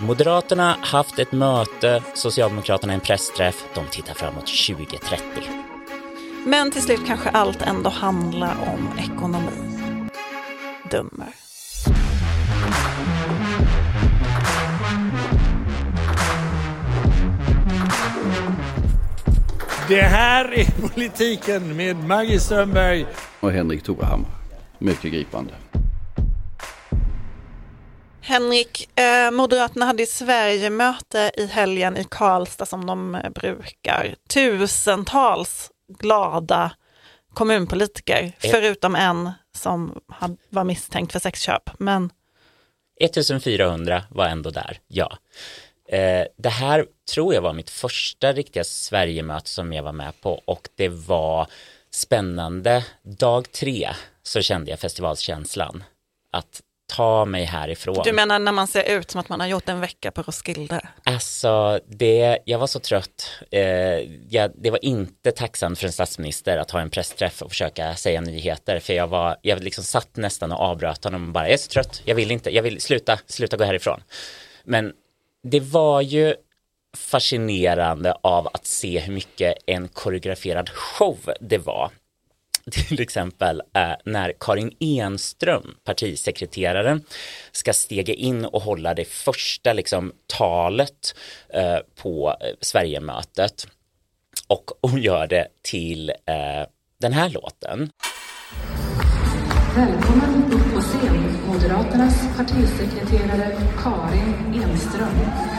Moderaterna haft ett möte, Socialdemokraterna en pressträff. De tittar framåt 2030. Men till slut kanske allt ändå handlar om ekonomi. Dummer. Det här är politiken med Maggie Strömberg. Och Henrik Torehammar. Mycket gripande. Henrik, eh, Moderaterna hade i Sverige möte i helgen i Karlstad som de eh, brukar. Tusentals glada kommunpolitiker, Eh. förutom en som var misstänkt för sexköp. Men 1400 var ändå där, ja. Eh, det här tror jag var mitt första riktiga Sverigemöte som jag var med på och det var spännande. Dag tre så kände jag festivalskänslan. Att ta mig härifrån. du menar när man ser ut som att man har gjort en vecka på Roskilde? Alltså, det, jag var så trött. Eh, jag, det var inte tacksamt för en statsminister att ha en pressträff och försöka säga nyheter. För jag var, jag liksom satt nästan och avbröt honom och bara, jag är så trött, jag vill inte, jag vill sluta, sluta gå härifrån. Men det var ju fascinerande av att se hur mycket en koreograferad show det var. Till exempel eh, när Karin Enström, partisekreteraren, ska stega in och hålla det första liksom, talet eh, på eh, Sverigemötet. Och hon gör det till den här låten. Välkommen upp på scen, Moderaternas partisekreterare Karin Enström.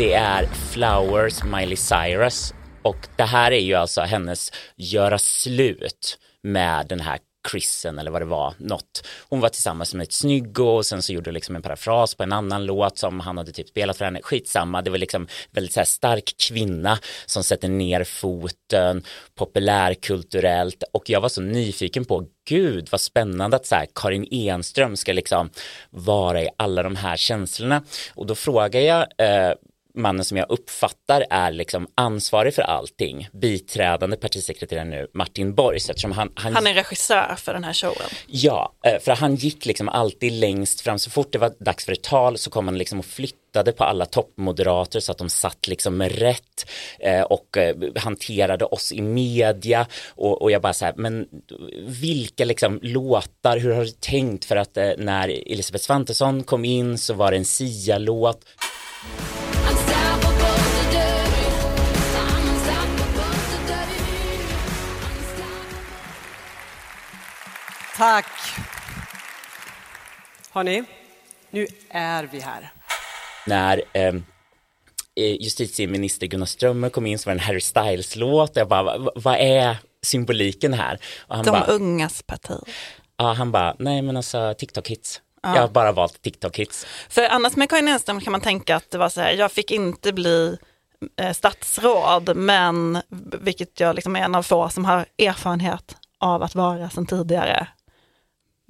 Det är Flowers Miley Cyrus och det här är ju alltså hennes göra slut med den här Chrisen eller vad det var, något. Hon var tillsammans med ett snyggo och sen så gjorde liksom en parafras på en annan låt som han hade typ spelat för henne. Skitsamma, det var liksom väldigt så här stark kvinna som sätter ner foten, populärkulturellt och jag var så nyfiken på gud vad spännande att så här, Karin Enström ska liksom vara i alla de här känslorna och då frågar jag eh, mannen som jag uppfattar är liksom ansvarig för allting, biträdande partisekreterare nu, Martin Borgs, eftersom han, han, Han är regissör för den här showen. Ja, eh, för han gick liksom alltid längst fram, så fort det var dags för ett tal så kom han liksom och flyttade på alla toppmoderater så att de satt liksom med rätt eh, och eh, hanterade oss i media. Och, och jag bara så här, men vilka liksom låtar, hur har du tänkt? För att när Elisabeth Svantesson kom in så var det en Sia-låt Tack. Hörni, nu är vi här. när ehm, eh, justitieminister Gunnar Strömmer kom in så var det en Harry Styles-låt. Jag bara, "Va- vad är symboliken här? Och han De bara, ungas parti. ja, han bara, nej men alltså TikTok-hits. Jag har bara valt TikTok-hits. För annars med Karin Enström kan man tänka att det var så här, jag fick inte bli eh, statsråd, men vilket jag liksom är en av få som har erfarenhet av att vara sedan tidigare.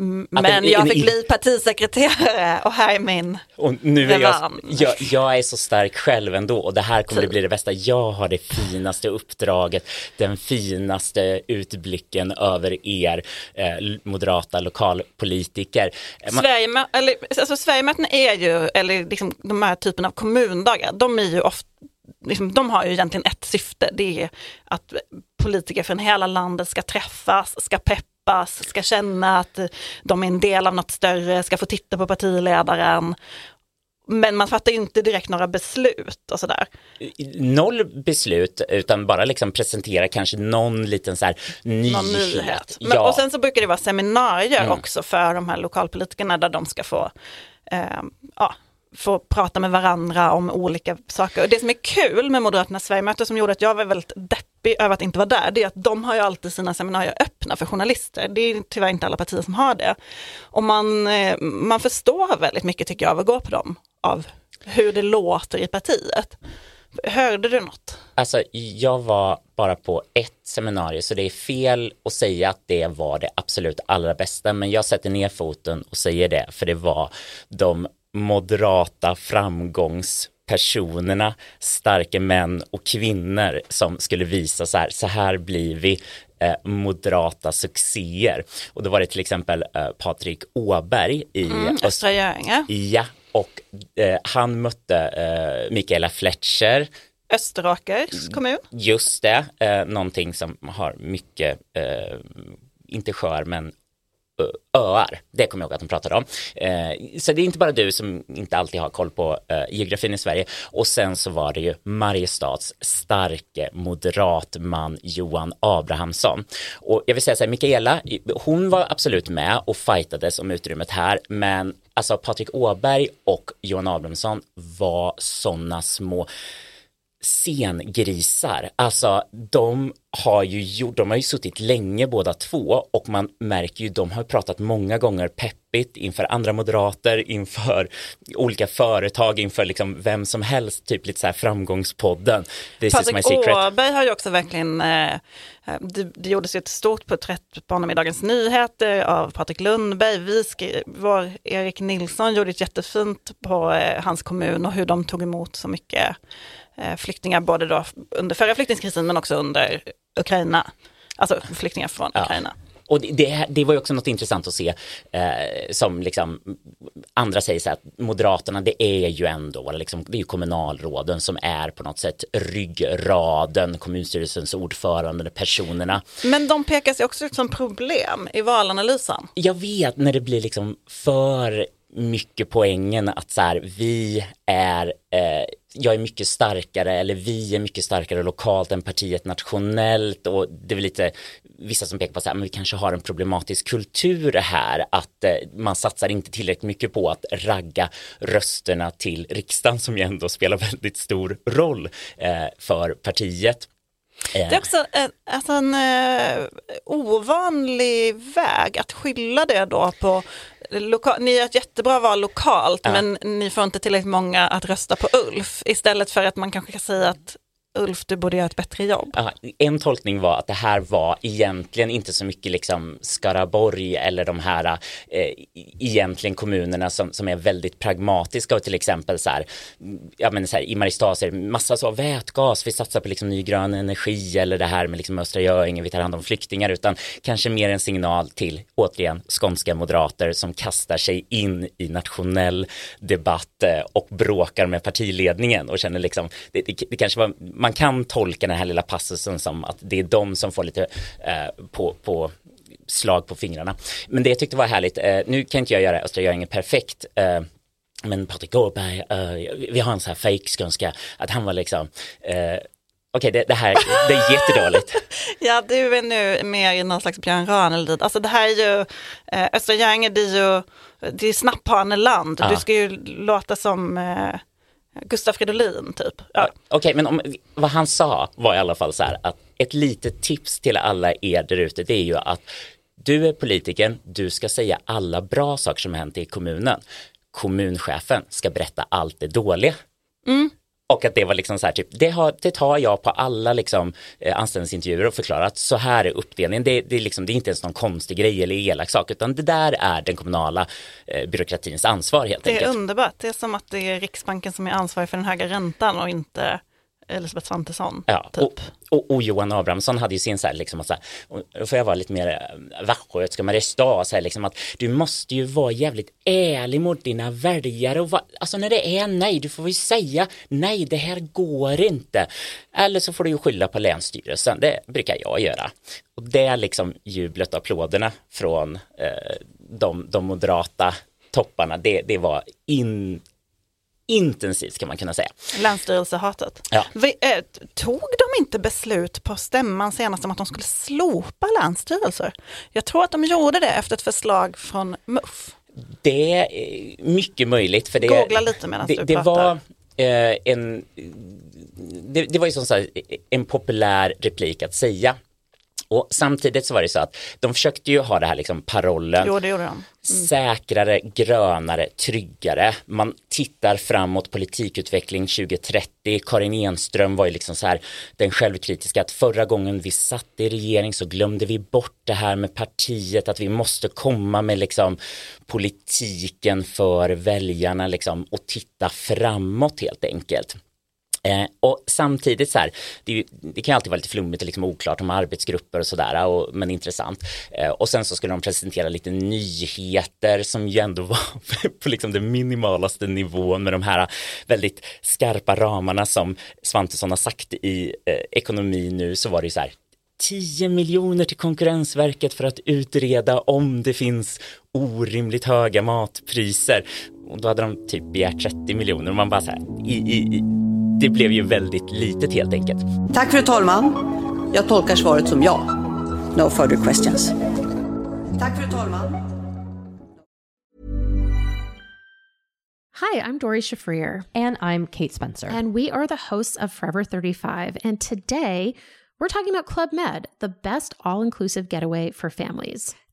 Mm, Att Men en- jag fick bli partisekreterare och här är min Och nu är jag, jag, jag är så stark själv ändå och det här kommer det bli det bästa. Jag har det finaste uppdraget, den finaste utblicken över er eh, moderata lokalpolitiker. Eh, man- eller, alltså, Sverigemöten är ju, eller liksom, de här typen av kommundagar, de är ju ofta Liksom, de har ju egentligen ett syfte, det är att politiker från hela landet ska träffas, ska peppas, ska känna att de är en del av något större, ska få titta på partiledaren. Men man fattar ju inte direkt några beslut och sådär. noll beslut utan bara liksom presentera kanske någon liten så här nyhet. Någon nyhet. Men, Ja. Och sen så brukar det vara seminarier Mm. också för de här lokalpolitikerna där de ska få, eh, ja, få prata med varandra om olika saker. Och det som är kul med Moderaternas Sverigemöte som gjorde att jag var väldigt deppig över att inte vara där, det är att de har ju alltid sina seminarier öppna för journalister. Det är tyvärr inte alla partier som har det. Och man, eh, man förstår väldigt mycket tycker jag av att gå på dem, av hur det låter i partiet. Hörde du något? Alltså, jag var bara på ett seminarium så det är fel att säga att det var det absolut allra bästa men jag sätter ner foten och säger det för det var de moderata framgångs framgångspersonerna, starka män och kvinnor som skulle visa så här, så här blir vi eh, moderata succéer. Och då var det till exempel eh, Patrik Åberg i Mm, Östra Göinge, Ja, och eh, han mötte eh, Mikaela Fletcher, Österåkers kommun. just det, eh, någonting som har mycket, eh, inte skör men öar, det kommer jag ihåg att de pratade om. Eh, så det är inte bara du som inte alltid har koll på eh, geografin i Sverige. Och sen så var det ju Mariestads starke moderatman Johan Abrahamsson. Och jag vill säga så här, Mikaela, hon var absolut med och fightades om utrymmet här, men alltså Patrik Åberg och Johan Abrahamsson var sådana små scengrisar. Alltså de har ju gjort, de har ju suttit länge båda två och man märker ju, de har pratat många gånger peppigt inför andra moderater, inför olika företag, inför liksom vem som helst, typ lite så här framgångspodden. This Patrik. Åberg har ju också verkligen, eh, det, det gjordes ju ett stort porträtt på honom i Dagens Nyheter av Patrik Lundberg. Vi skrev, var, Erik Nilsson gjorde ett jättefint på eh, hans kommun och hur de tog emot så mycket eh, flyktingar, både då under förra flyktingkrisen men också under Ukraina. Alltså flyktingar från Ja. Ukraina. Och det- det, det var ju också något intressant att se eh, som liksom andra säger så här att Moderaterna det är ju ändå liksom, det är ju kommunalråden som är på något sätt ryggraden, kommunstyrelsens ordförande, personerna. Men de pekas ju också ut som problem i valanalysen. Jag vet när det blir liksom för mycket poängen att så här, vi är, eh, jag är mycket starkare eller vi är mycket starkare lokalt än partiet nationellt och det är väl lite vissa som pekar på att vi kanske har en problematisk kultur här att eh, man satsar inte tillräckligt mycket på att ragga rösterna till riksdagen som ju ändå spelar väldigt stor roll eh, för partiet. Eh. Det är också en, alltså en eh, ovanlig väg att skylla det då på loka- ni gör ett jättebra val lokalt Ja. men ni får inte tillräckligt många att rösta på Ulf istället för att man kanske kan säga att Ulf du borde göra ett bättre jobb. Ja, en tolkning var att det här var egentligen inte så mycket liksom Skaraborg eller de här eh, egentligen kommunerna som, som är väldigt pragmatiska och till exempel så här, ja men så här, i Mariestad så är det massa så vätgas, vi satsar på liksom ny grön energi eller det här med liksom Östra Göinge, vi tar hand om flyktingar utan kanske mer en signal till återigen skånska moderater som kastar sig in i nationell debatt eh, och bråkar med partiledningen och känner liksom det, det, det kanske var man kan tolka den här lilla passusen som att det är de som får lite eh, på, på slag på fingrarna. Men det jag tyckte var härligt, eh, nu kan inte jag göra Östra Göinge perfekt, eh, men Patrik Åberg, eh, vi har en sån här fake skånska att han var liksom, eh, okej det, det här, det är jättedåligt. Ja, du är nu mer i någon slags Björn Ranelid. Alltså det här är ju, eh, Östra Göinge det är ju, det är snapphaneland. Ja. Du ska ju låta som eh, Gustaf Fridolin typ. Ja. Okej, men om, vad han sa var i alla fall så här att ett litet tips till alla er där ute det är ju att du är politikern, du ska säga alla bra saker som hänt i kommunen. Kommunchefen ska berätta allt det dåliga. Och att det var liksom så här, typ, det, har, det tar jag på alla liksom, eh, anställningsintervjuer och förklarar att så här är uppdelningen. Det, det, är liksom, det är inte ens någon konstig grej eller elak sak, utan det där är den kommunala eh, byråkratins ansvar helt Det är enkelt. underbart. Det är som att det är Riksbanken som är ansvarig för den höga räntan och inte Elisabeth Svantesson. Ja, typ. och, och, och Johan Abrahamsson hade ju sin så här, liksom, att så här, får jag vara lite mer äh, västgötska Mariestad, så här, liksom att du måste ju vara jävligt ärlig mot dina väljare och va, alltså när det är nej, du får ju säga nej, det här går inte. Eller så får du ju skylla på Länsstyrelsen, det brukar jag göra. Och det är liksom jublet och applåderna från eh, de, de moderata topparna, det, det var in, intensivt kan man kunna säga. Länsstyrelsehatet. Ja. Vi, eh, tog de inte beslut på stämman senast om att de skulle slopa länsstyrelser? Jag tror att de gjorde det efter ett förslag från MUF. Det är mycket möjligt. För det, Googla lite medan det, du det pratar. var eh, en det, det var ju som så här, en populär replik att säga. Och samtidigt så var det så att de försökte ju ha det här liksom parollen Jo, det gjorde de. säkrare, grönare, tryggare. Man tittar framåt politikutveckling 2030. Karin Enström var ju liksom så här den självkritiska att förra gången vi satt i regering så glömde vi bort det här med partiet, att vi måste komma med liksom politiken för väljarna liksom och titta framåt helt enkelt. Eh, och samtidigt så här, det, det, kan alltid vara lite flummigt och liksom oklart om arbetsgrupper och sådär, men intressant. Eh, och sen så skulle de presentera lite nyheter som ju ändå var på liksom den minimalaste nivån med de här väldigt skarpa ramarna som Svantesson har sagt i eh, ekonomi nu så var det ju så här 10 miljoner till Konkurrensverket för att utreda om det finns orimligt höga matpriser. Och då hade de typ begärt 30 miljoner och man bara så här, i, i, i det blev ju väldigt litet helt enkelt. Tack fru talman. Jag tolkar svaret som ja. No further questions. Tack fru talman. Hi, I'm Dory Shafrir. And I'm Kate Spencer. And we are the hosts of Forever 35. And today, we're talking about Club Med, the best all inclusive getaway for families.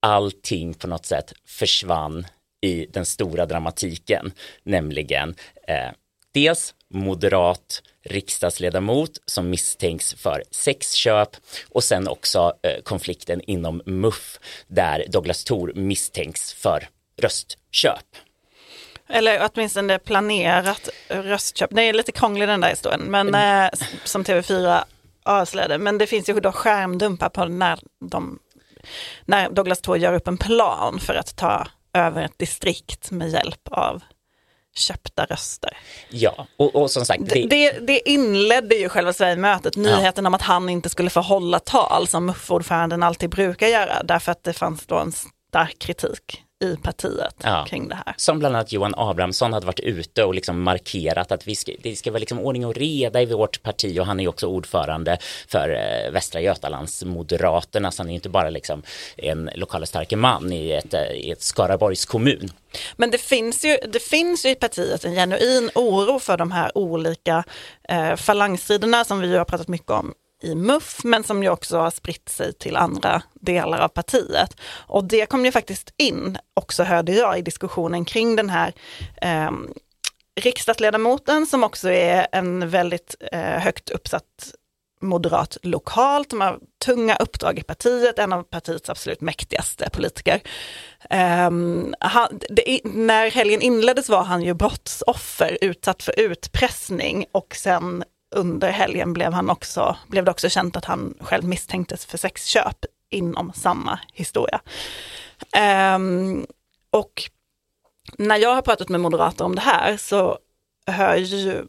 Allting på något sätt försvann i den stora dramatiken, nämligen eh, dels moderat riksdagsledamot som misstänks för sexköp och sen också eh, konflikten inom MUF där Douglas Thor misstänks för röstköp. Eller åtminstone planerat röstköp. Det är lite krånglig den där historien, men eh, som TV4 avslöjade. Men det finns ju då skärmdumpar på när, de, när Douglas Thor gör upp en plan för att ta över ett distrikt med hjälp av köpta röster. Ja, och, och som sagt. Det... Det, det inledde ju själva Sverigemötet, nyheten ja. om att han inte skulle få hålla tal som MUF-ordföranden alltid brukar göra, därför att det fanns då en stark kritik i partiet ja. kring det här. Som bland annat Johan Abrahamsson hade varit ute och liksom markerat att vi ska, det ska vara liksom ordning och reda i vårt parti och han är också ordförande för eh, Västra Götalands Moderaterna så han är inte bara liksom en lokala starke man i ett, eh, i ett Skaraborgs kommun. Men det finns, ju, det finns ju i partiet en genuin oro för de här olika eh, falangstriderna som vi har pratat mycket om i MUF, men som ju också har spritt sig till andra delar av partiet. Och det kom ju faktiskt in, också hörde jag i diskussionen kring den här eh, riksdagsledamoten som också är en väldigt eh, högt uppsatt moderat lokalt, de har tunga uppdrag i partiet, en av partiets absolut mäktigaste politiker. Um, han, det, när helgen inleddes var han ju brottsoffer, utsatt för utpressning och sen under helgen blev, han också, blev det också känt att han själv misstänktes för sexköp inom samma historia. Um, och när jag har pratat med moderater om det här så hör ju,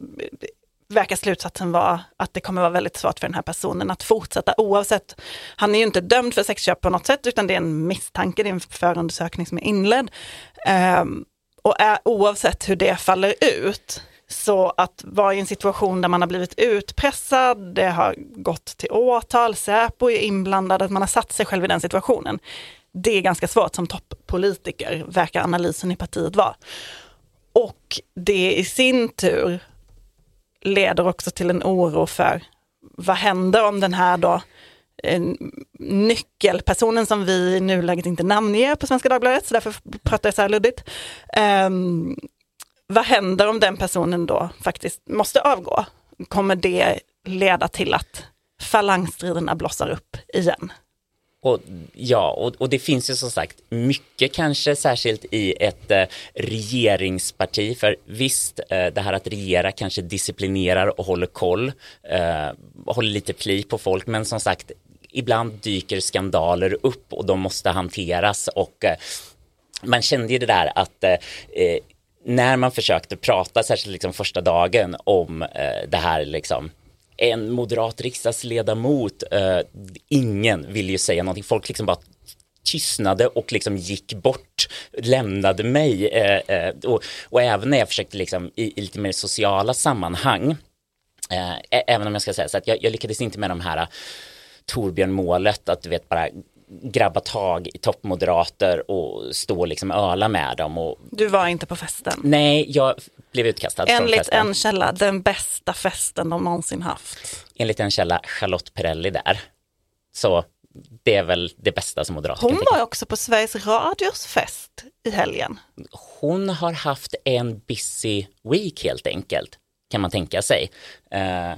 verkar slutsatsen vara att det kommer vara väldigt svårt för den här personen att fortsätta oavsett. Han är ju inte dömd för sexköp på något sätt utan det är en misstanke, det är en förundersökning som är inledd. Um, och är, oavsett hur det faller ut så att vara i en situation där man har blivit utpressad, det har gått till åtal, Säpo är inblandad, att man har satt sig själv i den situationen. Det är ganska svårt som toppolitiker, verkar analysen i partiet vara. Och det i sin tur leder också till en oro för vad händer om den här då nyckelpersonen som vi i nuläget inte namnger på Svenska Dagbladet, så därför pratar jag så här luddigt, um, vad händer om den personen då faktiskt måste avgå? Kommer det leda till att falangstriderna blossar upp igen? Och, ja, och, och, det finns ju som sagt mycket kanske särskilt i ett eh, regeringsparti. För visst, eh, det här att regera kanske disciplinerar och håller koll, eh, håller lite pli på folk, men som sagt, ibland dyker skandaler upp och de måste hanteras och eh, man kände ju det där att eh, när man försökte prata, särskilt liksom första dagen, om eh, det här liksom en moderat riksdagsledamot, eh, ingen ville ju säga någonting, folk liksom bara tystnade och liksom gick bort, lämnade mig eh, eh och, och, även när jag försökte liksom i, i lite mer sociala sammanhang, eh, även om jag ska säga så att jag, jag lyckades inte med de här eh, Torbjörn målet att du vet bara grabba tag i toppmoderater och stå och liksom öla med dem. Och, Du var inte på festen. nej, jag blev utkastad Enligt festen. en källa, den bästa festen de någonsin haft. Enligt en källa, Charlotte Perrelli där. Så det är väl det bästa som moderater Hon var också på Sveriges Radios fest i helgen. Hon har haft en busy week helt enkelt, kan man tänka sig. Eh,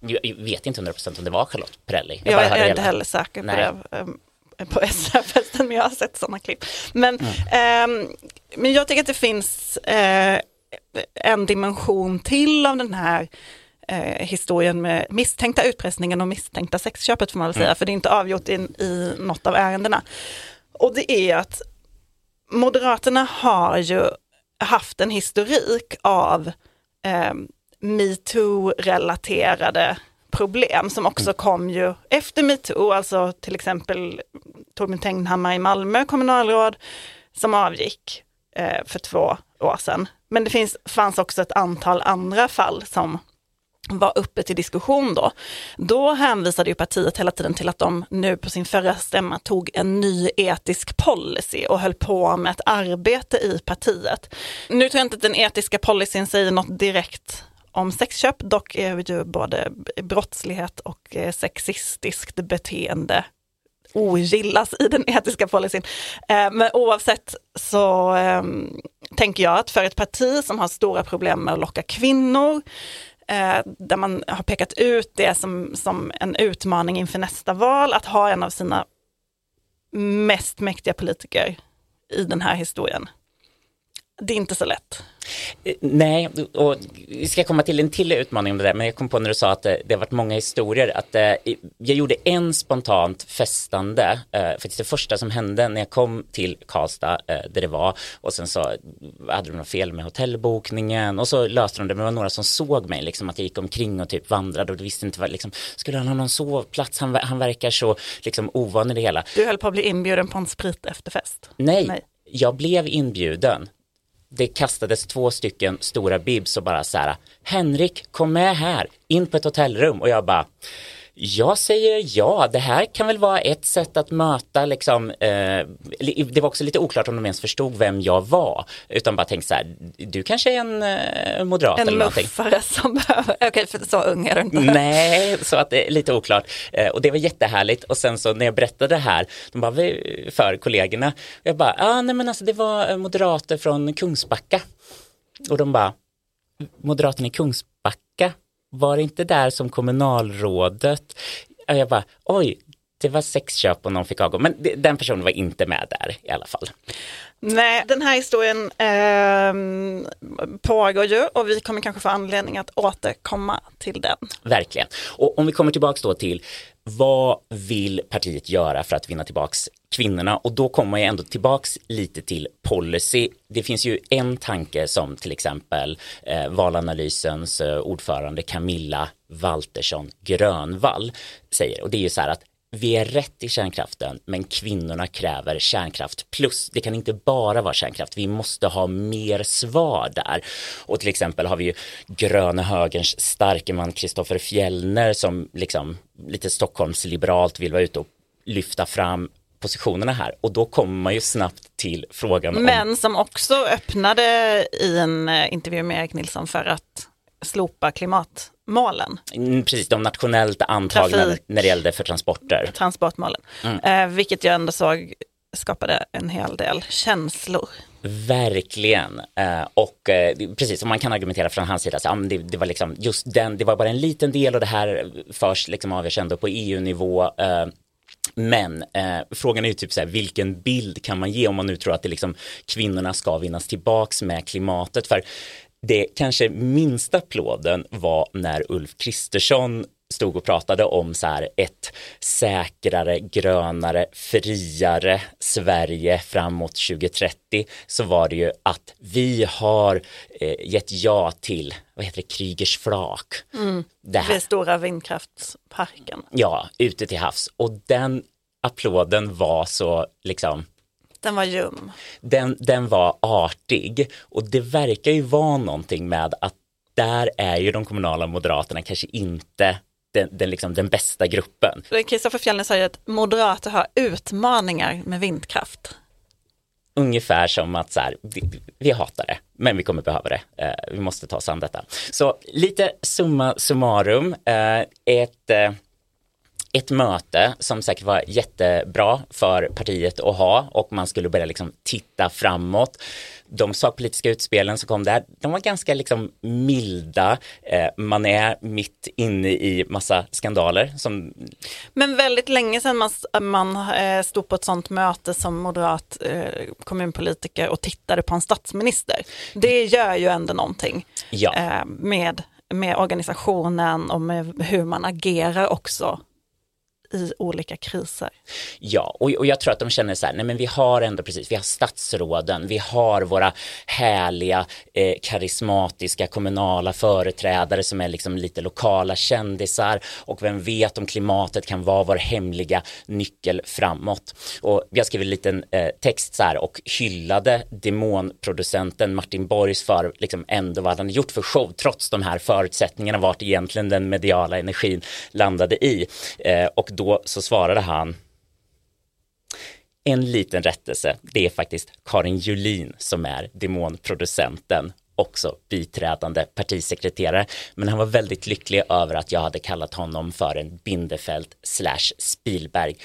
jag vet inte 100% om det var Charlotte Perrelli. Jag, jag är inte heller säker på Nej. det. På SR-festen, men jag har sett sådana klipp. Men, Mm. ehm, men jag tycker att det finns eh, en dimension till av den här eh, historien med misstänkta utpressningen och misstänkta sexköpet får man väl säga, Mm. för det är inte avgjort i, i något av ärendena. Och det är att Moderaterna har ju haft en historik av eh, metoo-relaterade problem som också kom ju efter metoo, alltså till exempel Torbjörn Tegnhammar i Malmö, kommunalråd, som avgick eh, för två år sedan. Men det finns, fanns också ett antal andra fall som var uppe till diskussion då. Då hänvisade ju partiet hela tiden till att de nu på sin förra stämma tog en ny etisk policy och höll på med ett arbete i partiet. Nu tror jag inte att den etiska policyn säger något direkt om sexköp, dock är ju både brottslighet och eh, sexistiskt beteende ogillas i den etiska policyn. Eh, men oavsett så ehm, tänker jag att för ett parti som har stora problem med att locka kvinnor, eh, där man har pekat ut det som, som en utmaning inför nästa val, att ha en av sina mest mäktiga politiker i den här historien. Det är inte så lätt. Eh, Nej, och vi ska komma till en till utmaning om det där, men jag kom på när du sa att det, det har varit många historier, att eh, jag gjorde en spontant festande, eh, faktiskt det första som hände när jag kom till Karlstad, eh, där det var, och sen så hade de något fel med hotellbokningen, och så löste de det, men det var några som såg mig, liksom att jag gick omkring och typ vandrade och visste inte vad, liksom, skulle han ha någon sovplats, han, han verkar så liksom ovan i det hela. Du höll på att bli inbjuden på en sprit efterfest. Nej, Nej. jag blev inbjuden. Det kastades två stycken stora bibs och bara så här, Henrik, kom med här, in på ett hotellrum. Och jag bara, jag säger ja, det här kan väl vara ett sätt att möta liksom, eh, det var också lite oklart om de ens förstod vem jag var, utan bara tänkte så här, du kanske är en eh, moderat En eller någonting. muffare som behöver, okej för så ung är du inte. Nej, så att det är lite oklart. Eh, och det var jättehärligt. Och sen så när jag berättade det här, de bara, "Vi- för kollegorna, och jag bara, ah, nej men alltså det var eh, moderater från Kungsbacka. Och de bara, moderaterna i Kungsbacka, var det inte där som kommunalrådet? Och jag bara, oj, det var sexköp och någon fick avgå. Men den personen var inte med där i alla fall. Nej, den här historien ehm, pågår ju och vi kommer kanske få anledning att återkomma till den. Verkligen. Och om vi kommer tillbaks då till vad vill partiet göra för att vinna tillbaks kvinnorna? Och då kommer jag ändå tillbaks lite till policy. Det finns ju en tanke som till exempel eh, valanalysens eh, ordförande Camilla Waltersson Grönvall säger. Och det är ju så här att vi är rätt i kärnkraften, men kvinnorna kräver kärnkraft plus. Det kan inte bara vara kärnkraft, vi måste ha mer svar där. Och till exempel har vi ju gröna högerns starke man Kristoffer Fjellner som liksom lite Stockholmsliberalt vill vara ute och lyfta fram positionerna här. Och då kommer man ju snabbt till frågan om Men som också öppnade i en eh, intervju med Erik Nilsson för att slopa klimat klimatmålen, Mm, precis de nationellt antagna Trafik. när det gällde för transporter. transportmålen, Mm. eh, vilket jag ändå såg skapade en hel del känslor. Verkligen. Eh, och eh, precis som man kan argumentera från hans sida, så, men det, det var liksom just den, det var bara en liten del och det här förs liksom avgörs ändå på EU-nivå. Eh, men eh, frågan är ju typ så här, vilken bild kan man ge om man nu tror att det liksom kvinnorna ska vinnas tillbaks med klimatet? För det kanske minsta applåden var när Ulf Kristersson stod och pratade om så här ett säkrare, grönare, friare Sverige framåt 2030 så var det ju att vi har eh, gett ja till, vad heter det, Krigers flak. Det här. Vid stora vindkraftsparken. Ja, ute till havs. Och den applåden var så liksom Den var ljum. den, den var artig och det verkar ju vara någonting med att där är ju de kommunala moderaterna kanske inte den, den, liksom, den bästa gruppen. Kristoffer Fjellner säger att moderater har utmaningar med vindkraft. Ungefär som att så här, vi, vi, hatar det, men vi kommer behöva det. Eh, vi måste ta oss an detta. Så lite summa summarum, eh, ett eh, ett möte som säkert var jättebra för partiet att ha och man skulle börja liksom titta framåt. De sakpolitiska utspelen som kom där, de var ganska liksom milda. Eh, man är mitt inne i massa skandaler. Som... Men väldigt länge sedan man, man eh, stod på ett sånt möte som moderat eh, kommunpolitiker och tittade på en statsminister. Det gör ju ändå någonting ja. med, med organisationen och med hur man agerar också i olika kriser. Ja, och, och jag tror att de känner så här, nej men vi har ändå precis, vi har statsråden, vi har våra härliga, eh, karismatiska kommunala företrädare som är liksom lite lokala kändisar och vem vet om klimatet kan vara vår hemliga nyckel framåt. Och jag skrev en liten eh, text så här och hyllade demonproducenten Martin Borgs för liksom ändå vad han gjort för show trots de här förutsättningarna vart egentligen den mediala energin landade i. Eh, och då så svarade han en liten rättelse, det är faktiskt Karin Julin som är demonproducenten också biträdande partisekreterare. Men han var väldigt lycklig över att jag hade kallat honom för en Bindefeld slash Spielberg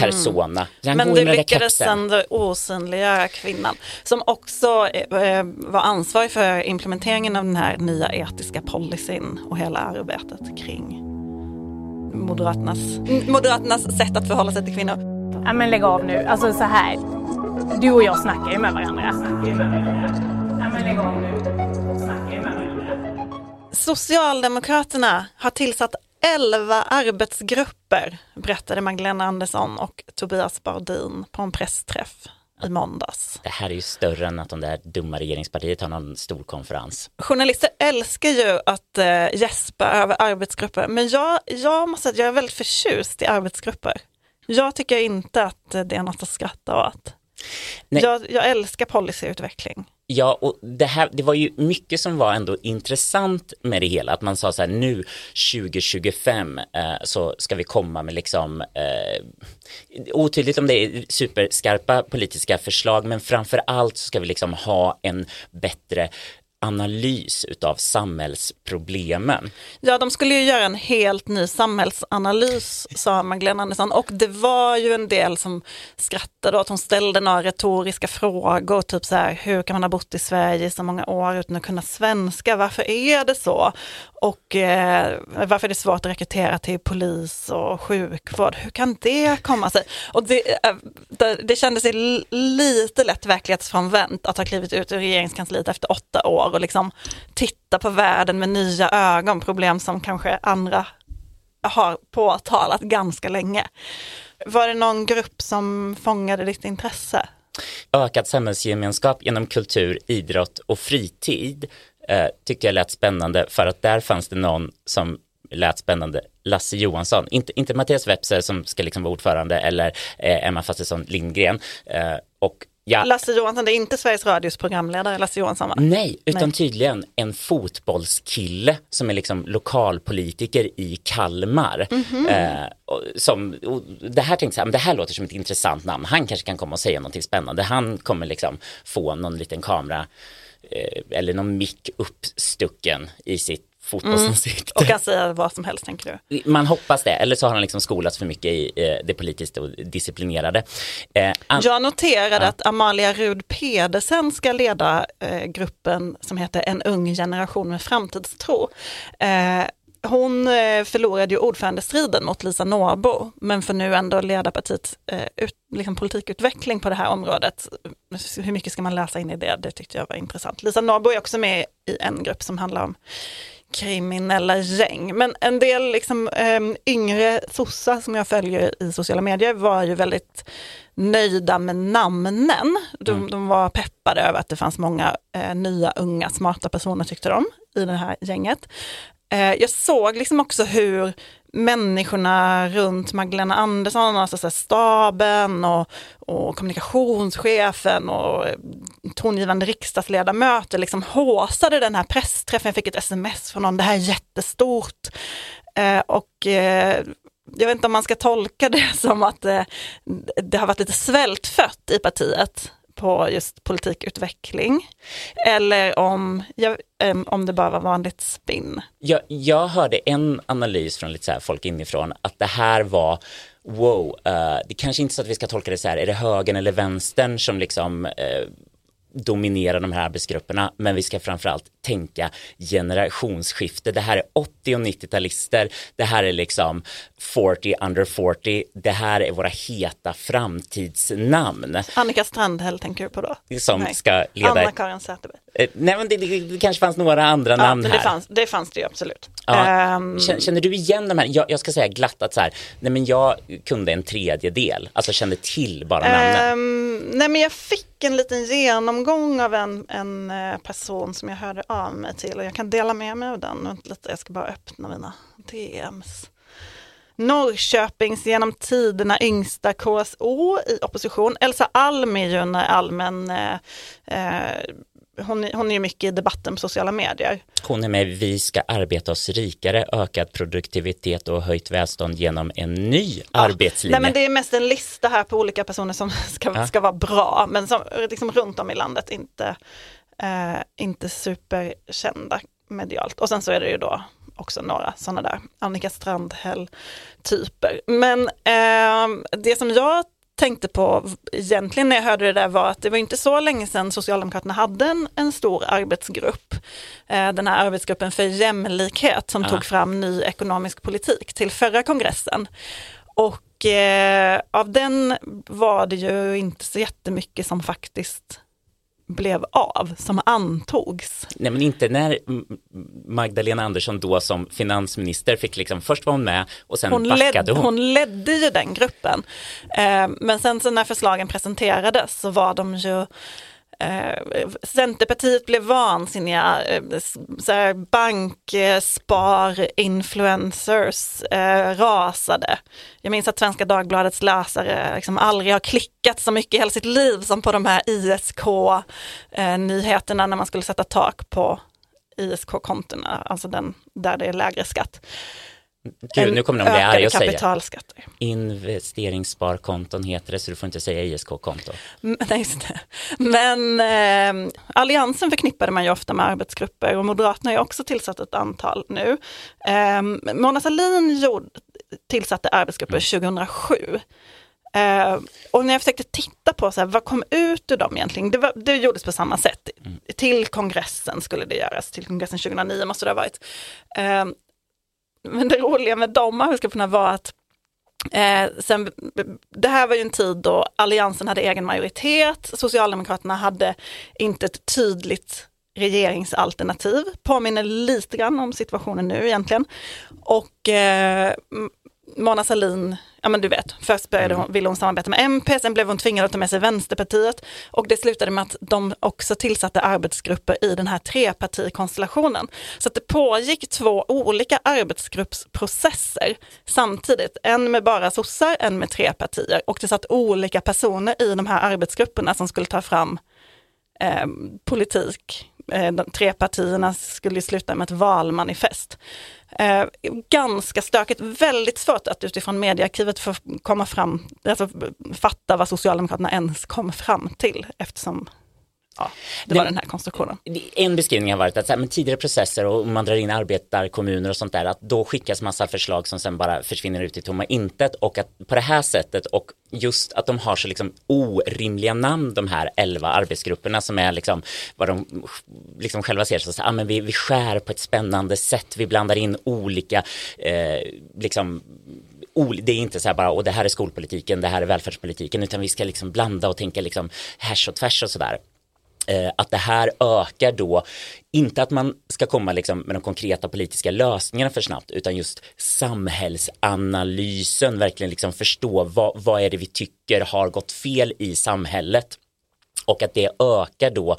persona. Mm. Men du lyckades ändå osynliggöra kvinnan som också eh, var ansvarig för implementeringen av den här nya etiska policyn och hela arbetet kring Moderaternas, Moderaternas sätt att förhålla sig till kvinnor. Ja men lägg av nu, alltså så här. Du och jag snackar ju med varandra. Ja men lägg av nu. Socialdemokraterna har tillsatt 11 arbetsgrupper, berättade Magdalena Andersson och Tobias Baudin på en pressträff i måndags. Det här är ju större än att de där dumma regeringspartiet har någon stor konferens. Journalister älskar ju att äh, gäspa över arbetsgrupper, men jag, jag måste säga att jag är väldigt förtjust i arbetsgrupper. Jag tycker inte att det är något att skratta åt. Jag, jag, älskar policyutveckling. Ja, och det här, det var ju mycket som var ändå intressant med det hela, att man sa så här nu 2025 eh, så ska vi komma med liksom eh, otydligt om det är superskarpa politiska förslag, men framför allt så ska vi liksom ha en bättre analys utav samhällsproblemen. Ja, de skulle ju göra en helt ny samhällsanalys, sa Magdalena Andersson. Och det var ju en del som skrattade åt hon ställde några retoriska frågor, typ så här, hur kan man ha bott i Sverige i så många år utan att kunna svenska? Varför är det så? Och eh, varför är det svårt att rekrytera till polis och sjukvård? Hur kan det komma sig? Och det, eh, det, det kändes lite lätt verklighetsfrånvänt att ha klivit ut ur regeringskansliet efter åtta år och liksom titta på världen med nya ögon, problem som kanske andra har påtalat ganska länge. Var det någon grupp som fångade ditt intresse? Ökad samhällsgemenskap genom kultur, idrott och fritid eh, tyckte jag lät spännande för att där fanns det någon som lät spännande, Lasse Johansson, inte, inte Mattias Wepser som ska liksom vara ordförande eller eh, Emma Fastesson Lindgren. Eh, och Ja. Lasse Johansson, det är inte Sveriges Radios programledare Lasse Johansson va? Nej, utan Nej. tydligen en fotbollskille som är liksom lokalpolitiker i Kalmar. Mm -hmm. eh, som, det här tänkte jag, det här låter som ett intressant namn, han kanske kan komma och säga någonting spännande, han kommer liksom få någon liten kamera eh, eller någon mick uppstucken i sitt fotbollsansikte. Mm. Och kan säga vad som helst tänker du? Man hoppas det, eller så har han liksom skolats för mycket i eh, det politiskt och disciplinerade. Eh, jag noterade ja. att Amalia Rud Pedersen ska leda eh, gruppen som heter En ung generation med framtidstro. Eh, hon eh, förlorade ju ordförandestriden mot Lisa Norbo, men får nu ändå leda partiets eh, ut, liksom politikutveckling på det här området. Hur mycket ska man läsa in i det? Det tyckte jag var intressant. Lisa Norbo är också med i en grupp som handlar om kriminella gäng. Men en del liksom, eh, yngre sossar som jag följer i sociala medier var ju väldigt nöjda med namnen. De, mm. de var peppade över att det fanns många eh, nya, unga, smarta personer tyckte de i det här gänget. Eh, jag såg liksom också hur människorna runt Magdalena Andersson, alltså så staben och, och kommunikationschefen och tongivande riksdagsledamöter liksom håsade den här pressträffen. Jag fick ett sms från någon, det här är jättestort. Eh, och eh, jag vet inte om man ska tolka det som att eh, det har varit lite svältfött i partiet på just politikutveckling. Eller om, jag, om det bara var vanligt spinn. Jag, jag hörde en analys från lite så här folk inifrån att det här var wow, uh, det kanske inte är så att vi ska tolka det så här, är det högern eller vänstern som liksom uh, dominerar de här arbetsgrupperna, men vi ska framförallt tänka generationsskifte. Det här är 80 och 90-talister, det här är liksom 40 under 40, det här är våra heta framtidsnamn Annika Strandhäll tänker du på då? som Nej. ska leda Anna-Karin Sätherberg. Eh, Nej men det, det, det kanske fanns några andra Ja, namn men det här. fanns, det fanns det ju absolut. Ja. Ehm, Känner, du igen de här, jag, jag ska säga glatt att så här, nej men jag kunde en tredjedel, alltså kände till bara namnen. Ehm, nej men jag fick en liten genomgång av en, en eh, person som jag hörde av mig till och jag kan dela med mig av den. Lite, jag ska bara öppna mina DMs. Norrköpings genom tiderna yngsta KSO i opposition. Elsa Alm är ju en allmän, eh, eh, hon, hon är ju mycket i debatten på sociala medier. Hon är med Vi ska arbeta oss rikare, ökad produktivitet och höjt välstånd genom en ny arbetslinje. Nej men det är mest en lista här på olika personer som ska, Ja. ska vara bra, men som liksom runt om i landet inte, eh, inte superkända medialt. Och sen så är det ju då också några sådana där Annika Strandhäll-typer. Men eh, det som jag tänkte på egentligen när jag hörde det där var att det var inte så länge sedan Socialdemokraterna hade en, en stor arbetsgrupp. Eh, den här arbetsgruppen för jämlikhet som Ja. tog fram ny ekonomisk politik till förra kongressen. Och eh, av den var det ju inte så jättemycket som faktiskt blev av, som antogs. Nej men inte när Magdalena Andersson då som finansminister fick liksom, först var hon med och sen Hon, backade led, hon. hon ledde ju den gruppen. Eh, men sen så när förslagen presenterades så var de ju Eh, Centerpartiet blev vansinniga, eh, så här bank, spar, influencers eh, rasade. Jag minns att Svenska Dagbladets läsare liksom aldrig har klickat så mycket i hela sitt liv som på de här ISK-nyheterna eh, när man skulle sätta tak på ISK-kontona, alltså den där det är lägre skatt. Gud, nu kommer de bli arga och säga. Investeringssparkonton heter det, så du får inte säga ISK-konto. Mm, Nej, just det. Men eh, Alliansen förknippade man ju ofta med arbetsgrupper och Moderaterna har ju också tillsatt ett antal nu. Eh, Mona Sahlin gjorde, tillsatte arbetsgrupper 2007. Eh, och när jag försökte titta på så här, vad kom ut ur dem egentligen, det, var, det gjordes på samma sätt. Till kongressen skulle det göras, till kongressen 2009 måste det ha varit. Eh, men det roliga med de arbetsgrupperna var att Eh, sen, det här var ju en tid då Alliansen hade egen majoritet, Socialdemokraterna hade inte ett tydligt regeringsalternativ, påminner lite grann om situationen nu egentligen. Och eh, Mona Sahlin, ja men du vet, först började hon, ville hon samarbeta med MP, sen blev hon tvingad att ta med sig Vänsterpartiet och det slutade med att de också tillsatte arbetsgrupper i den här trepartikonstellationen. Så att det pågick två olika arbetsgruppsprocesser samtidigt, en med bara sossar, en med tre partier och det satt olika personer i de här arbetsgrupperna som skulle ta fram eh, politik. Eh, de tre partierna skulle sluta med ett valmanifest. Eh, ganska stökigt, väldigt svårt att utifrån mediearkivet få komma fram, alltså fatta vad Socialdemokraterna ens kom fram till eftersom ja, det var den här konstruktionen. En beskrivning har varit att så här, men tidigare processer och man drar in arbetarkommuner och sånt där, att då skickas massa förslag som sen bara försvinner ut i tomma intet och att på det här sättet och just att de har så liksom orimliga namn de här elva arbetsgrupperna som är liksom vad de liksom själva ser så att ah, men vi, vi skär på ett spännande sätt, vi blandar in olika eh, liksom det är inte så här bara, och det här är skolpolitiken, det här är välfärdspolitiken, utan vi ska liksom blanda och tänka liksom härs och tvärs och sådär eh, att det här ökar då, inte att man ska komma liksom med de konkreta politiska lösningarna för snabbt, utan just samhällsanalysen, verkligen liksom förstå vad, vad är det vi tycker har gått fel i samhället och att det ökar då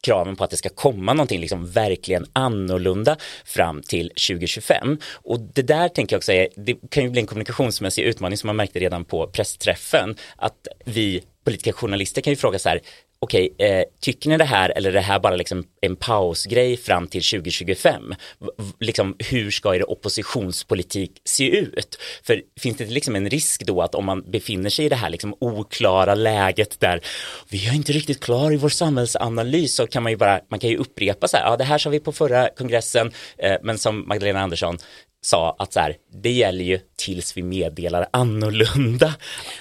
kraven på att det ska komma någonting liksom verkligen annorlunda fram till 2025. Och det där tänker jag också är, det kan ju bli en kommunikationsmässig utmaning som man märkte redan på pressträffen, att vi politiska journalister kan ju fråga så här, okej, eh, tycker ni det här eller är det här bara liksom en pausgrej fram till 2025? V liksom, hur ska er oppositionspolitik se ut? För finns det liksom en risk då att om man befinner sig i det här liksom oklara läget där vi är inte riktigt klar i vår samhällsanalys så kan man ju bara, man kan ju upprepa så här, ja det här sa vi på förra kongressen, eh, men som Magdalena Andersson sa att så här, det gäller ju tills vi meddelar annorlunda.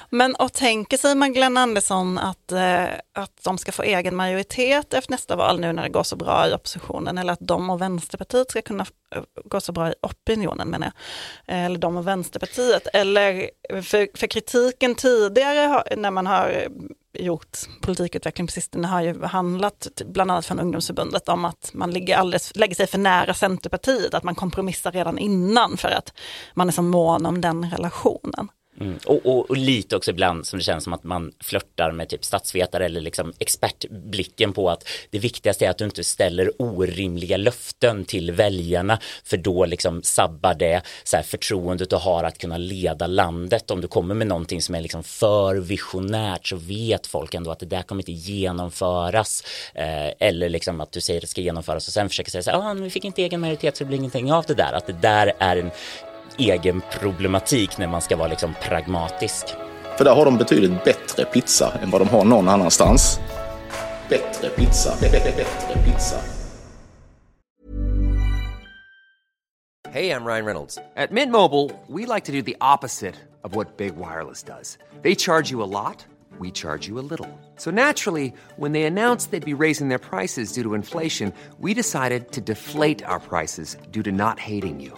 Men och tänker sig Magdalena Andersson att, eh, att de ska få egen majoritet efter nästa val nu när det går så bra i oppositionen eller att de och Vänsterpartiet ska kunna eh, gå så bra i opinionen menar jag. Eh, eller de och Vänsterpartiet. Eller eh, för, för kritiken tidigare när man har gjort politikutveckling på sistone har ju handlat, typ bland annat från ungdomsförbundet, om att man ligger alldeles, lägger sig för nära Centerpartiet, att man kompromissar redan innan för att man är så mån om den relationen. Mm. Och, och, och, lite också ibland som det känns som att man flörtar med typ statsvetare eller liksom expertblicken på att det viktigaste är att du inte ställer orimliga löften till väljarna för då liksom sabbar det så här förtroendet du har att kunna leda landet. Om du kommer med någonting som är liksom för visionärt så vet folk ändå att det där kommer inte genomföras. Eh, eller liksom att du säger att det ska genomföras och sen försöker säga så här, ah, vi fick inte egen majoritet så det blir ingenting av det där. Att det där är en egen problematik när man ska vara liksom pragmatisk. För där har de betydligt bättre pizza än vad de har någon annanstans. Bättre pizza, bättre pizza. Hej, I'm Ryan Reynolds. At Mint Mobile, we like to do the opposite of what Big Wireless does. They charge you a lot, we charge you a little. So naturally, when they announced they'd be raising their prices due to inflation, we decided to deflate our prices due to not hating you.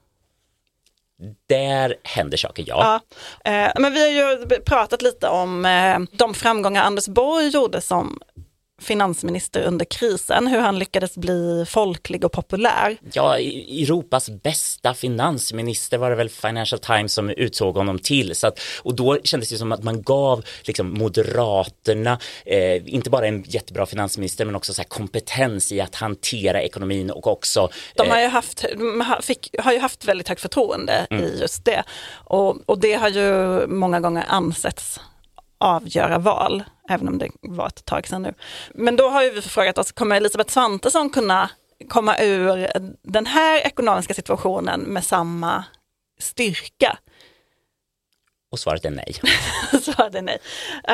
Där händer saker, ja. ja eh, men vi har ju pratat lite om eh, de framgångar Anders Borg gjorde som finansminister under krisen, hur han lyckades bli folklig och populär. Ja, Europas bästa finansminister var det väl Financial Times som utsåg honom till. Så att, och då kändes det som att man gav liksom, Moderaterna, eh, inte bara en jättebra finansminister men också så kompetens i att hantera ekonomin och också... De har ju eh, haft, fick, har ju haft väldigt högt förtroende mm. i just det. Och, och det har ju många gånger ansetts avgöra val, även om det var ett tag sedan nu. Men då har vi frågat oss, kommer Elisabeth Svantesson kunna komma ur den här ekonomiska situationen med samma styrka? Och svaret är nej. svaret är nej.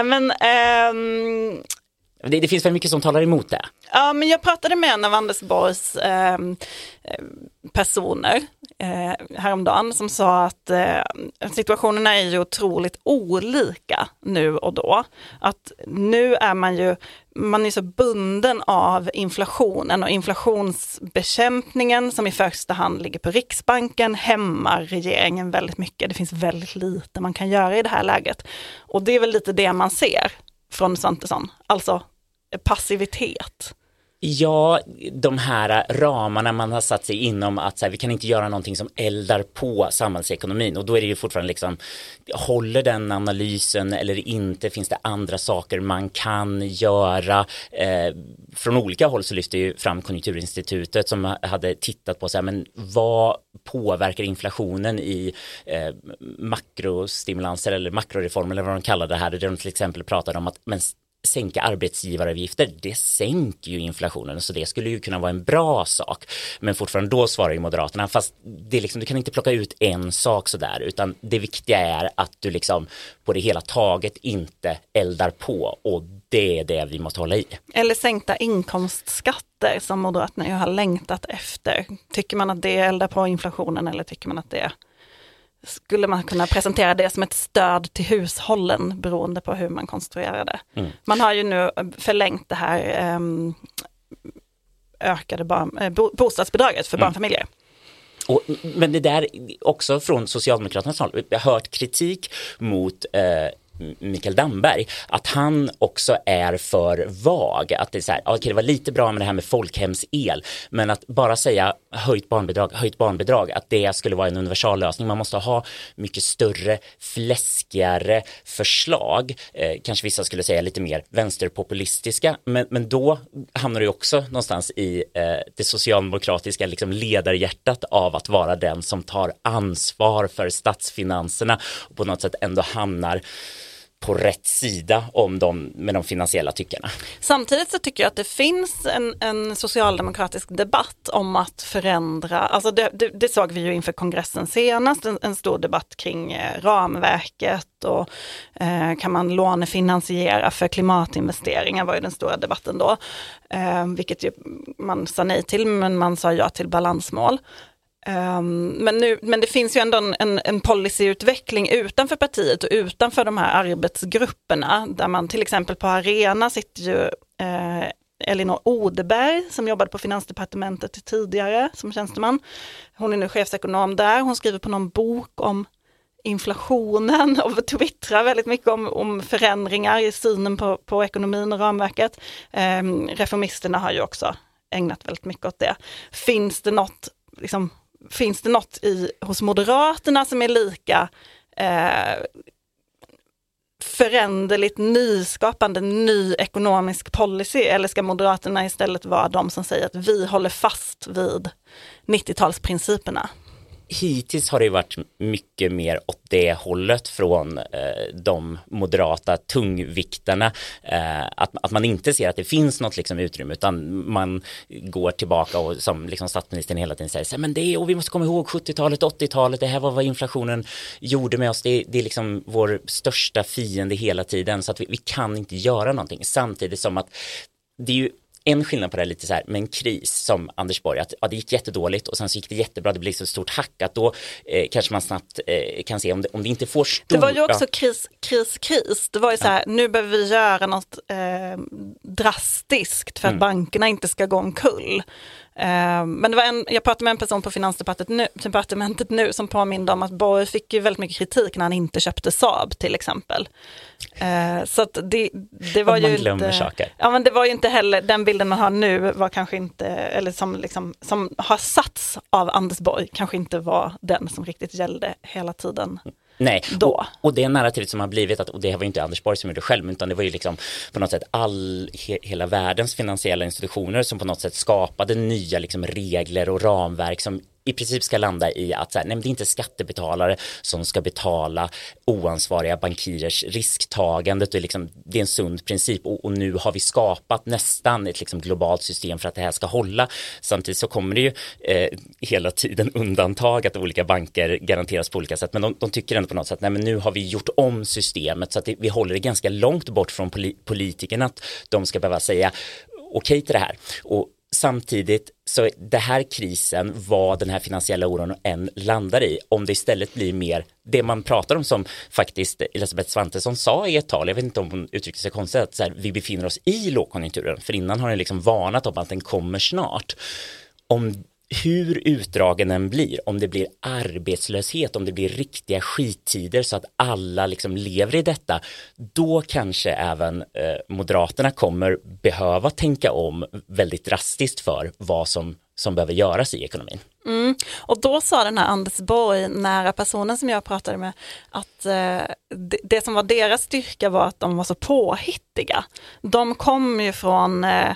Men, ähm, det, det, finns väl mycket som talar emot det? Ja, men jag pratade med en av Anders Borgs eh, personer eh, häromdagen som sa att eh, situationerna är ju otroligt olika nu och då. Att nu är man ju man är så bunden av inflationen och inflationsbekämpningen som i första hand ligger på Riksbanken hämmar regeringen väldigt mycket. Det finns väldigt lite man kan göra i det här läget. Och det är väl lite det man ser från Svantesson, alltså passivitet. Ja, de här ramarna man har satt sig inom att så här, vi kan inte göra någonting som eldar på samhällsekonomin och då är det ju fortfarande liksom håller den analysen eller inte? Finns det andra saker man kan göra? Eh, från olika håll så lyfter ju fram Konjunkturinstitutet som hade tittat på så här, men vad påverkar inflationen i eh, makrostimulanser eller makroreformer eller vad de kallar det här, där de till exempel pratade om att men sänka arbetsgivaravgifter, det sänker ju inflationen så det skulle ju kunna vara en bra sak. Men fortfarande då svarar ju Moderaterna, fast det är liksom, du kan inte plocka ut en sak sådär, utan det viktiga är att du liksom på det hela taget inte eldar på och det är det vi måste hålla i. Eller sänkta inkomstskatter som Moderaterna ju har längtat efter. Tycker man att det eldar på inflationen eller tycker man att det skulle man kunna presentera det som ett stöd till hushållen beroende på hur man konstruerar det. Mm. Man har ju nu förlängt det här um, ökade barn, äh, bostadsbidraget för mm. barnfamiljer. Och, men det där också från Socialdemokraternas håll, jag har hört kritik mot eh, Mikael Damberg, att han också är för vag. Att det är så här, ah, okej det var lite bra med det här med folkhemsel, men att bara säga höjt barnbidrag, höjt barnbidrag, att det skulle vara en universallösning. Man måste ha mycket större, fläskigare förslag. Eh, kanske vissa skulle säga lite mer vänsterpopulistiska, men, men då hamnar du också någonstans i eh, det socialdemokratiska liksom ledarhjärtat av att vara den som tar ansvar för statsfinanserna och på något sätt ändå hamnar på rätt sida om de med de finansiella tyckarna. Samtidigt så tycker jag att det finns en, en socialdemokratisk debatt om att förändra, alltså det, det, det såg vi ju inför kongressen senast, en, en stor debatt kring eh, ramverket och eh, kan man lånefinansiera för klimatinvesteringar var ju den stora debatten då. Eh, vilket ju man sa nej till men man sa ja till balansmål. Um, men, nu, men det finns ju ändå en, en, en policyutveckling utanför partiet och utanför de här arbetsgrupperna där man till exempel på Arena sitter ju eh, Elinor Odeberg som jobbade på Finansdepartementet tidigare som tjänsteman. Hon är nu chefsekonom där, hon skriver på någon bok om inflationen och twittrar väldigt mycket om, om förändringar i synen på, på ekonomin och ramverket. Eh, reformisterna har ju också ägnat väldigt mycket åt det. Finns det något liksom, finns det något i, hos Moderaterna som är lika eh, föränderligt, nyskapande, ny ekonomisk policy? Eller ska Moderaterna istället vara de som säger att vi håller fast vid 90-talsprinciperna? Hittills har det varit mycket mer åt det hållet från eh, de moderata tungviktarna. Eh, att, att man inte ser att det finns något liksom utrymme utan man går tillbaka och som liksom statsministern hela tiden säger, men det är, och vi måste komma ihåg 70-talet, 80-talet, det här var vad inflationen gjorde med oss, det, det är liksom vår största fiende hela tiden så att vi, vi kan inte göra någonting samtidigt som att det är ju en skillnad på det är lite så här med en kris som Anders Borg, att ja, det gick jättedåligt och sen så gick det jättebra, det blev så stort hack att då eh, kanske man snabbt eh, kan se om det, om det inte får stor... Det var ju också ja. kris, kris, kris. Det var ju så här, ja. nu behöver vi göra något eh, drastiskt för att mm. bankerna inte ska gå omkull. Eh, men det var en, jag pratade med en person på Finansdepartementet nu, som påminde om att Borg fick ju väldigt mycket kritik när han inte köpte Saab till exempel. Uh, så att det, det var man ju glömmer inte, saker. Ja men det var ju inte heller, den bilden man har nu var kanske inte, eller som, liksom, som har satts av Anders Borg, kanske inte var den som riktigt gällde hela tiden. Nej, då. Och, och det narrativet som har blivit, att, och det var ju inte Anders Borg som gjorde själv, utan det var ju liksom på något sätt all, he, hela världens finansiella institutioner som på något sätt skapade nya liksom regler och ramverk som i princip ska landa i att så här, nej, det är inte skattebetalare som ska betala oansvariga bankirers risktagande. Det är, liksom, det är en sund princip och, och, nu har vi skapat nästan ett liksom globalt system för att det här ska hålla. Samtidigt så kommer det ju eh, hela tiden undantag att olika banker garanteras på olika sätt. Men de, de tycker ändå på något sätt, nej men nu har vi gjort om systemet så att det, vi håller det ganska långt bort från poli politikerna att de ska behöva säga okej okay till det här. Och samtidigt så det här krisen, vad den här finansiella oron än landar i, om det istället blir mer det man pratar om som faktiskt Elisabeth Svantesson sa i ett tal, jag vet inte om hon uttryckte sig konstigt, att så här, vi befinner oss i lågkonjunkturen, för innan har den liksom varnat om att den kommer snart. Om hur utdragen den blir, om det blir arbetslöshet, om det blir riktiga skittider så att alla liksom lever i detta, då kanske även eh, Moderaterna kommer behöva tänka om väldigt drastiskt för vad som, som behöver göras i ekonomin. Mm. Och då sa den här Anders Borg, nära personen som jag pratade med, att eh, det, det, som var deras styrka var att de var så påhittiga. De kom ju från eh,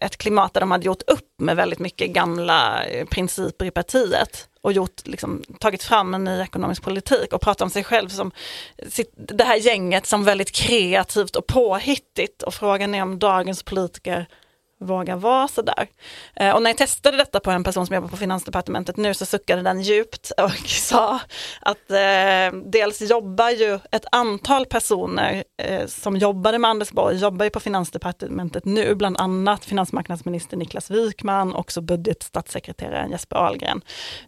ett klimat där de hade gjort upp med väldigt mycket gamla eh, principer i partiet och gjort, liksom, tagit fram en ny ekonomisk politik och pratat om sig själv som sitt, det här gänget som väldigt kreativt och påhittigt och frågan är om dagens politiker våga vara sådär. Eh, och när jag testade detta på en person som jobbar på Finansdepartementet nu så suckade den djupt och sa att eh, dels jobbar ju ett antal personer eh, som jobbade med Anders Borg, jobbar ju på Finansdepartementet nu, bland annat finansmarknadsminister Niklas Wykman, också budgetstatssekreteraren Jesper Ahlgren.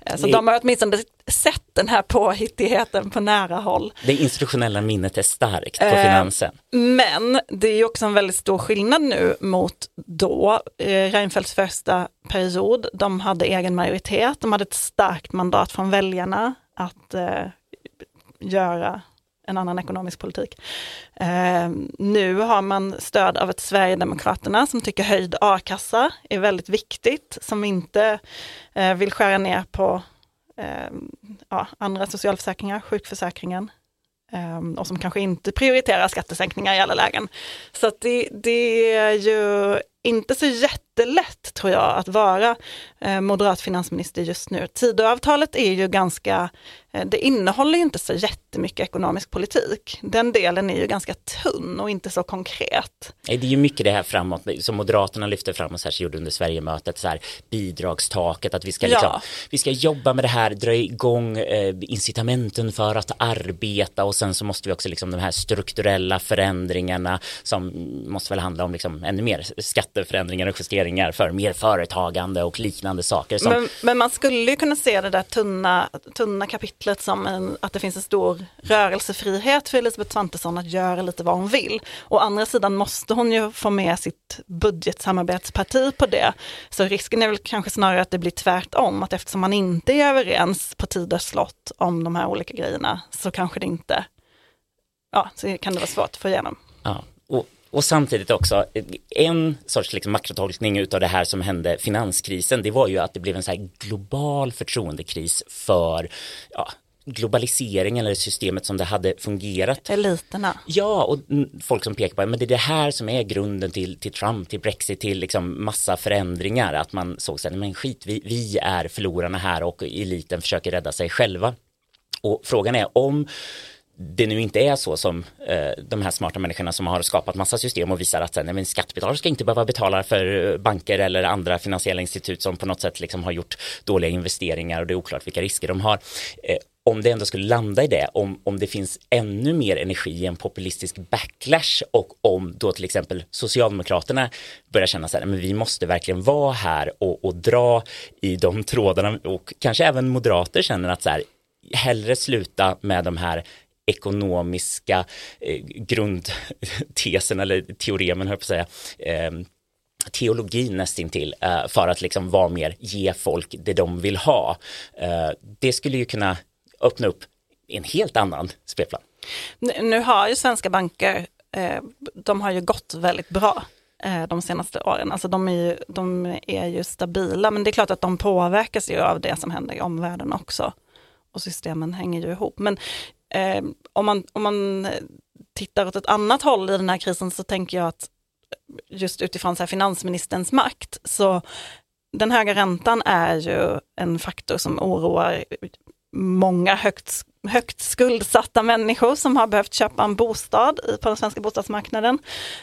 Eh, så de har åtminstone sett den här påhittigheten på nära håll. Det institutionella minnet är starkt på eh, finansen. Men det är också en väldigt stor skillnad nu mot då, eh, Reinfeldts första period. De hade egen majoritet, de hade ett starkt mandat från väljarna att eh, göra en annan ekonomisk politik. Eh, nu har man stöd av ett Sverigedemokraterna som tycker höjd a-kassa är väldigt viktigt, som inte eh, vill skära ner på eh, ja, andra socialförsäkringar, sjukförsäkringen ehm, och som kanske inte prioriterar skattesänkningar i alla lägen. Så att det, det är ju inte så jättelätt tror jag att vara eh, moderat finansminister just nu. Tidöavtalet är ju ganska, eh, det innehåller ju inte så jättemycket ekonomisk politik. Den delen är ju ganska tunn och inte så konkret. Det är ju mycket det här framåt som Moderaterna lyfter fram och särskilt gjorde under Sverigemötet, så här, bidragstaket, att vi ska, liksom, ja. vi ska jobba med det här, dra igång eh, incitamenten för att arbeta och sen så måste vi också liksom de här strukturella förändringarna som måste väl handla om liksom ännu mer skatteförändringar och justeringar för mer företagande och liknande saker. Som... Men, men, man skulle ju kunna se det där tunna, tunna kapitlet som en, att det finns en stor rörelsefrihet för Elisabeth Svantesson att göra lite vad hon vill. Å andra sidan måste hon ju få med sitt budgetsamarbetsparti på det. Så risken är väl kanske snarare att det blir tvärtom, att eftersom man inte är överens på tid och slott om de här olika grejerna så kanske det inte, ja, så kan det vara svårt att få igenom. Och samtidigt också, en sorts liksom makrotolkning utav det här som hände finanskrisen, det var ju att det blev en så här global förtroendekris för ja, globaliseringen eller systemet som det hade fungerat. Eliterna. Ja, och folk som pekar på att det är det här som är grunden till, till Trump, till Brexit, till liksom massa förändringar. Att man såg sig, men skit, vi, vi är förlorarna här och eliten försöker rädda sig själva. Och frågan är om det nu inte är så som eh, de här smarta människorna som har skapat massa system och visar att nej, men skattebetalare ska inte behöva betala för eh, banker eller andra finansiella institut som på något sätt liksom har gjort dåliga investeringar och det är oklart vilka risker de har. Eh, om det ändå skulle landa i det, om, om det finns ännu mer energi i en populistisk backlash och om då till exempel Socialdemokraterna börjar känna så här, men vi måste verkligen vara här och, och dra i de trådarna och kanske även moderater känner att så här, hellre sluta med de här ekonomiska eh, grundtesen eller teoremen, höll jag på att säga, eh, teologin nästintill eh, för att liksom vara mer ge folk det de vill ha. Eh, det skulle ju kunna öppna upp en helt annan spelplan. Nu har ju svenska banker, eh, de har ju gått väldigt bra eh, de senaste åren. Alltså de är, ju, de är ju stabila, men det är klart att de påverkas ju av det som händer i omvärlden också. Och systemen hänger ju ihop. Men eh, om, man, om man eh, tittar åt ett annat håll i den här krisen så tänker jag att just utifrån så här finansministerns makt, så den höga räntan är ju en faktor som oroar många högt, högt skuldsatta människor som har behövt köpa en bostad på den svenska bostadsmarknaden.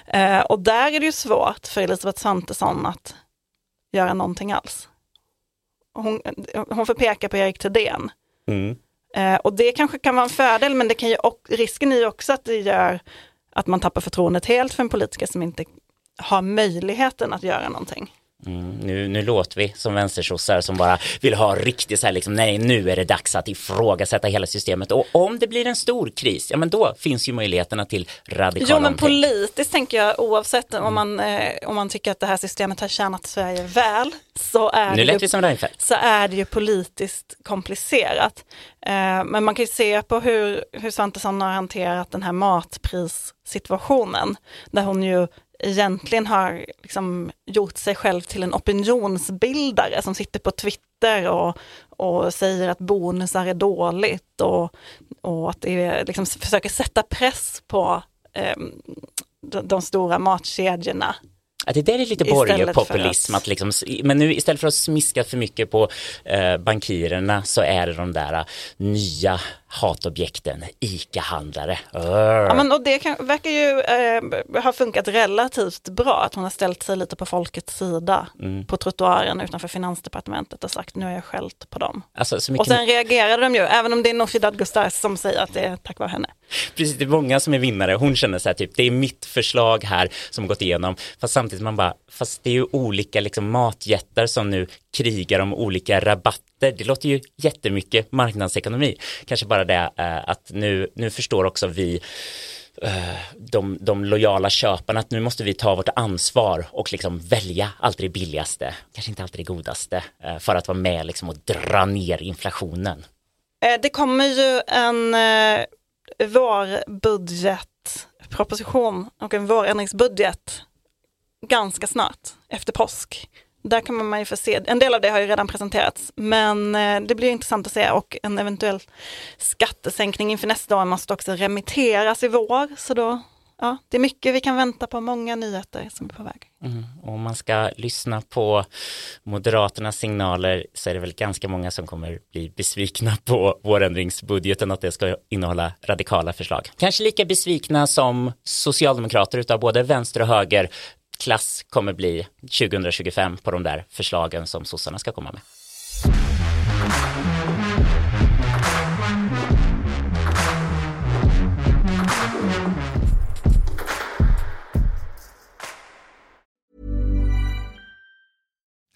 Eh, och där är det ju svårt för Elisabeth Svantesson att göra någonting alls. Hon, hon får peka på Erik Thedéen. Mm. Eh, och det kanske kan vara en fördel, men det kan ju, och, risken är ju också att det gör att man tappar förtroendet helt för en politiker som inte har möjligheten att göra någonting. Mm, nu, nu låter vi som vänstersossar som bara vill ha riktigt så här liksom, nej nu är det dags att ifrågasätta hela systemet och om det blir en stor kris, ja men då finns ju möjligheterna till radikala Jo men politiskt tänker jag oavsett mm. om, man, eh, om man tycker att det här systemet har tjänat Sverige väl så är, nu det, ju, som så är det ju politiskt komplicerat. Eh, men man kan ju se på hur, hur Svantesson har hanterat den här matprissituationen där hon ju egentligen har liksom gjort sig själv till en opinionsbildare som sitter på Twitter och, och säger att bonusar är dåligt och, och att det är, liksom försöker sätta press på eh, de, de stora matkedjorna. Att det där är lite borgerpopulism, att... liksom, men nu istället för att smiska för mycket på eh, bankirerna så är det de där uh, nya hatobjekten, ICA-handlare. Ja, men, och det kan, verkar ju eh, ha funkat relativt bra, att hon har ställt sig lite på folkets sida mm. på trottoaren utanför finansdepartementet och sagt nu har jag skällt på dem. Alltså, mycket... Och sen reagerade de ju, även om det är Nooshi Dadgostar som säger att det är tack vare henne. Precis, det är många som är vinnare, hon känner så här typ, det är mitt förslag här som gått igenom, fast samtidigt man bara, fast det är ju olika liksom matjättar som nu krigar om olika rabatter. Det låter ju jättemycket marknadsekonomi. Kanske bara det eh, att nu, nu förstår också vi eh, de, de lojala köparna att nu måste vi ta vårt ansvar och liksom välja alltid det billigaste, kanske inte alltid det godaste, eh, för att vara med liksom och dra ner inflationen. Det kommer ju en vårbudgetproposition och en vårändringsbudget ganska snart efter påsk. Där kan man ju få se, en del av det har ju redan presenterats, men eh, det blir intressant att se och en eventuell skattesänkning inför nästa år måste också remitteras i vår. Så då, ja, det är mycket vi kan vänta på, många nyheter som är på väg. Mm. Och om man ska lyssna på Moderaternas signaler så är det väl ganska många som kommer bli besvikna på vårändringsbudgeten att det ska innehålla radikala förslag. Kanske lika besvikna som socialdemokrater utav både vänster och höger klass kommer bli 2025 på de där förslagen som sossarna ska komma med.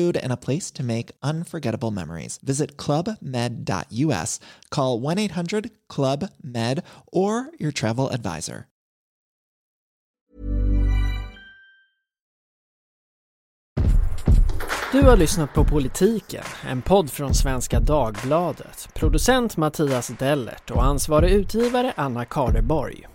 food and a place to make unforgettable memories. Visit clubmed.us, call 1 800 Club Med, or your travel advisor. Du har lyssnat på Politiken, en podd från Svenska Dagbladet. Producent Mattias Dellert och ansvarig utgivare Anna Kardeborg.